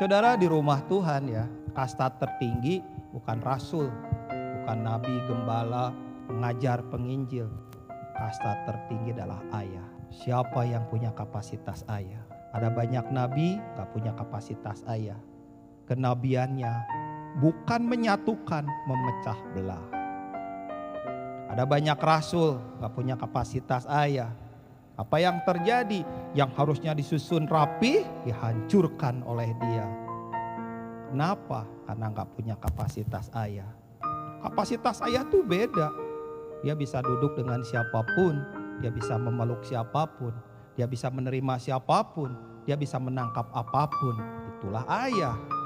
Saudara di rumah Tuhan ya, kasta tertinggi bukan rasul, bukan nabi, gembala, pengajar, penginjil. Kasta tertinggi adalah ayah. Siapa yang punya kapasitas ayah? Ada banyak nabi gak punya kapasitas ayah. Kenabiannya bukan menyatukan, memecah belah. Ada banyak rasul gak punya kapasitas ayah. Apa yang terjadi? Yang harusnya disusun rapi, dihancurkan oleh dia. Kenapa? Karena nggak punya kapasitas ayah. Kapasitas ayah tuh beda. Dia bisa duduk dengan siapa pun, dia bisa memeluk siapa pun, dia bisa menerima siapa pun, dia bisa menangkap apa pun. Itulah ayah.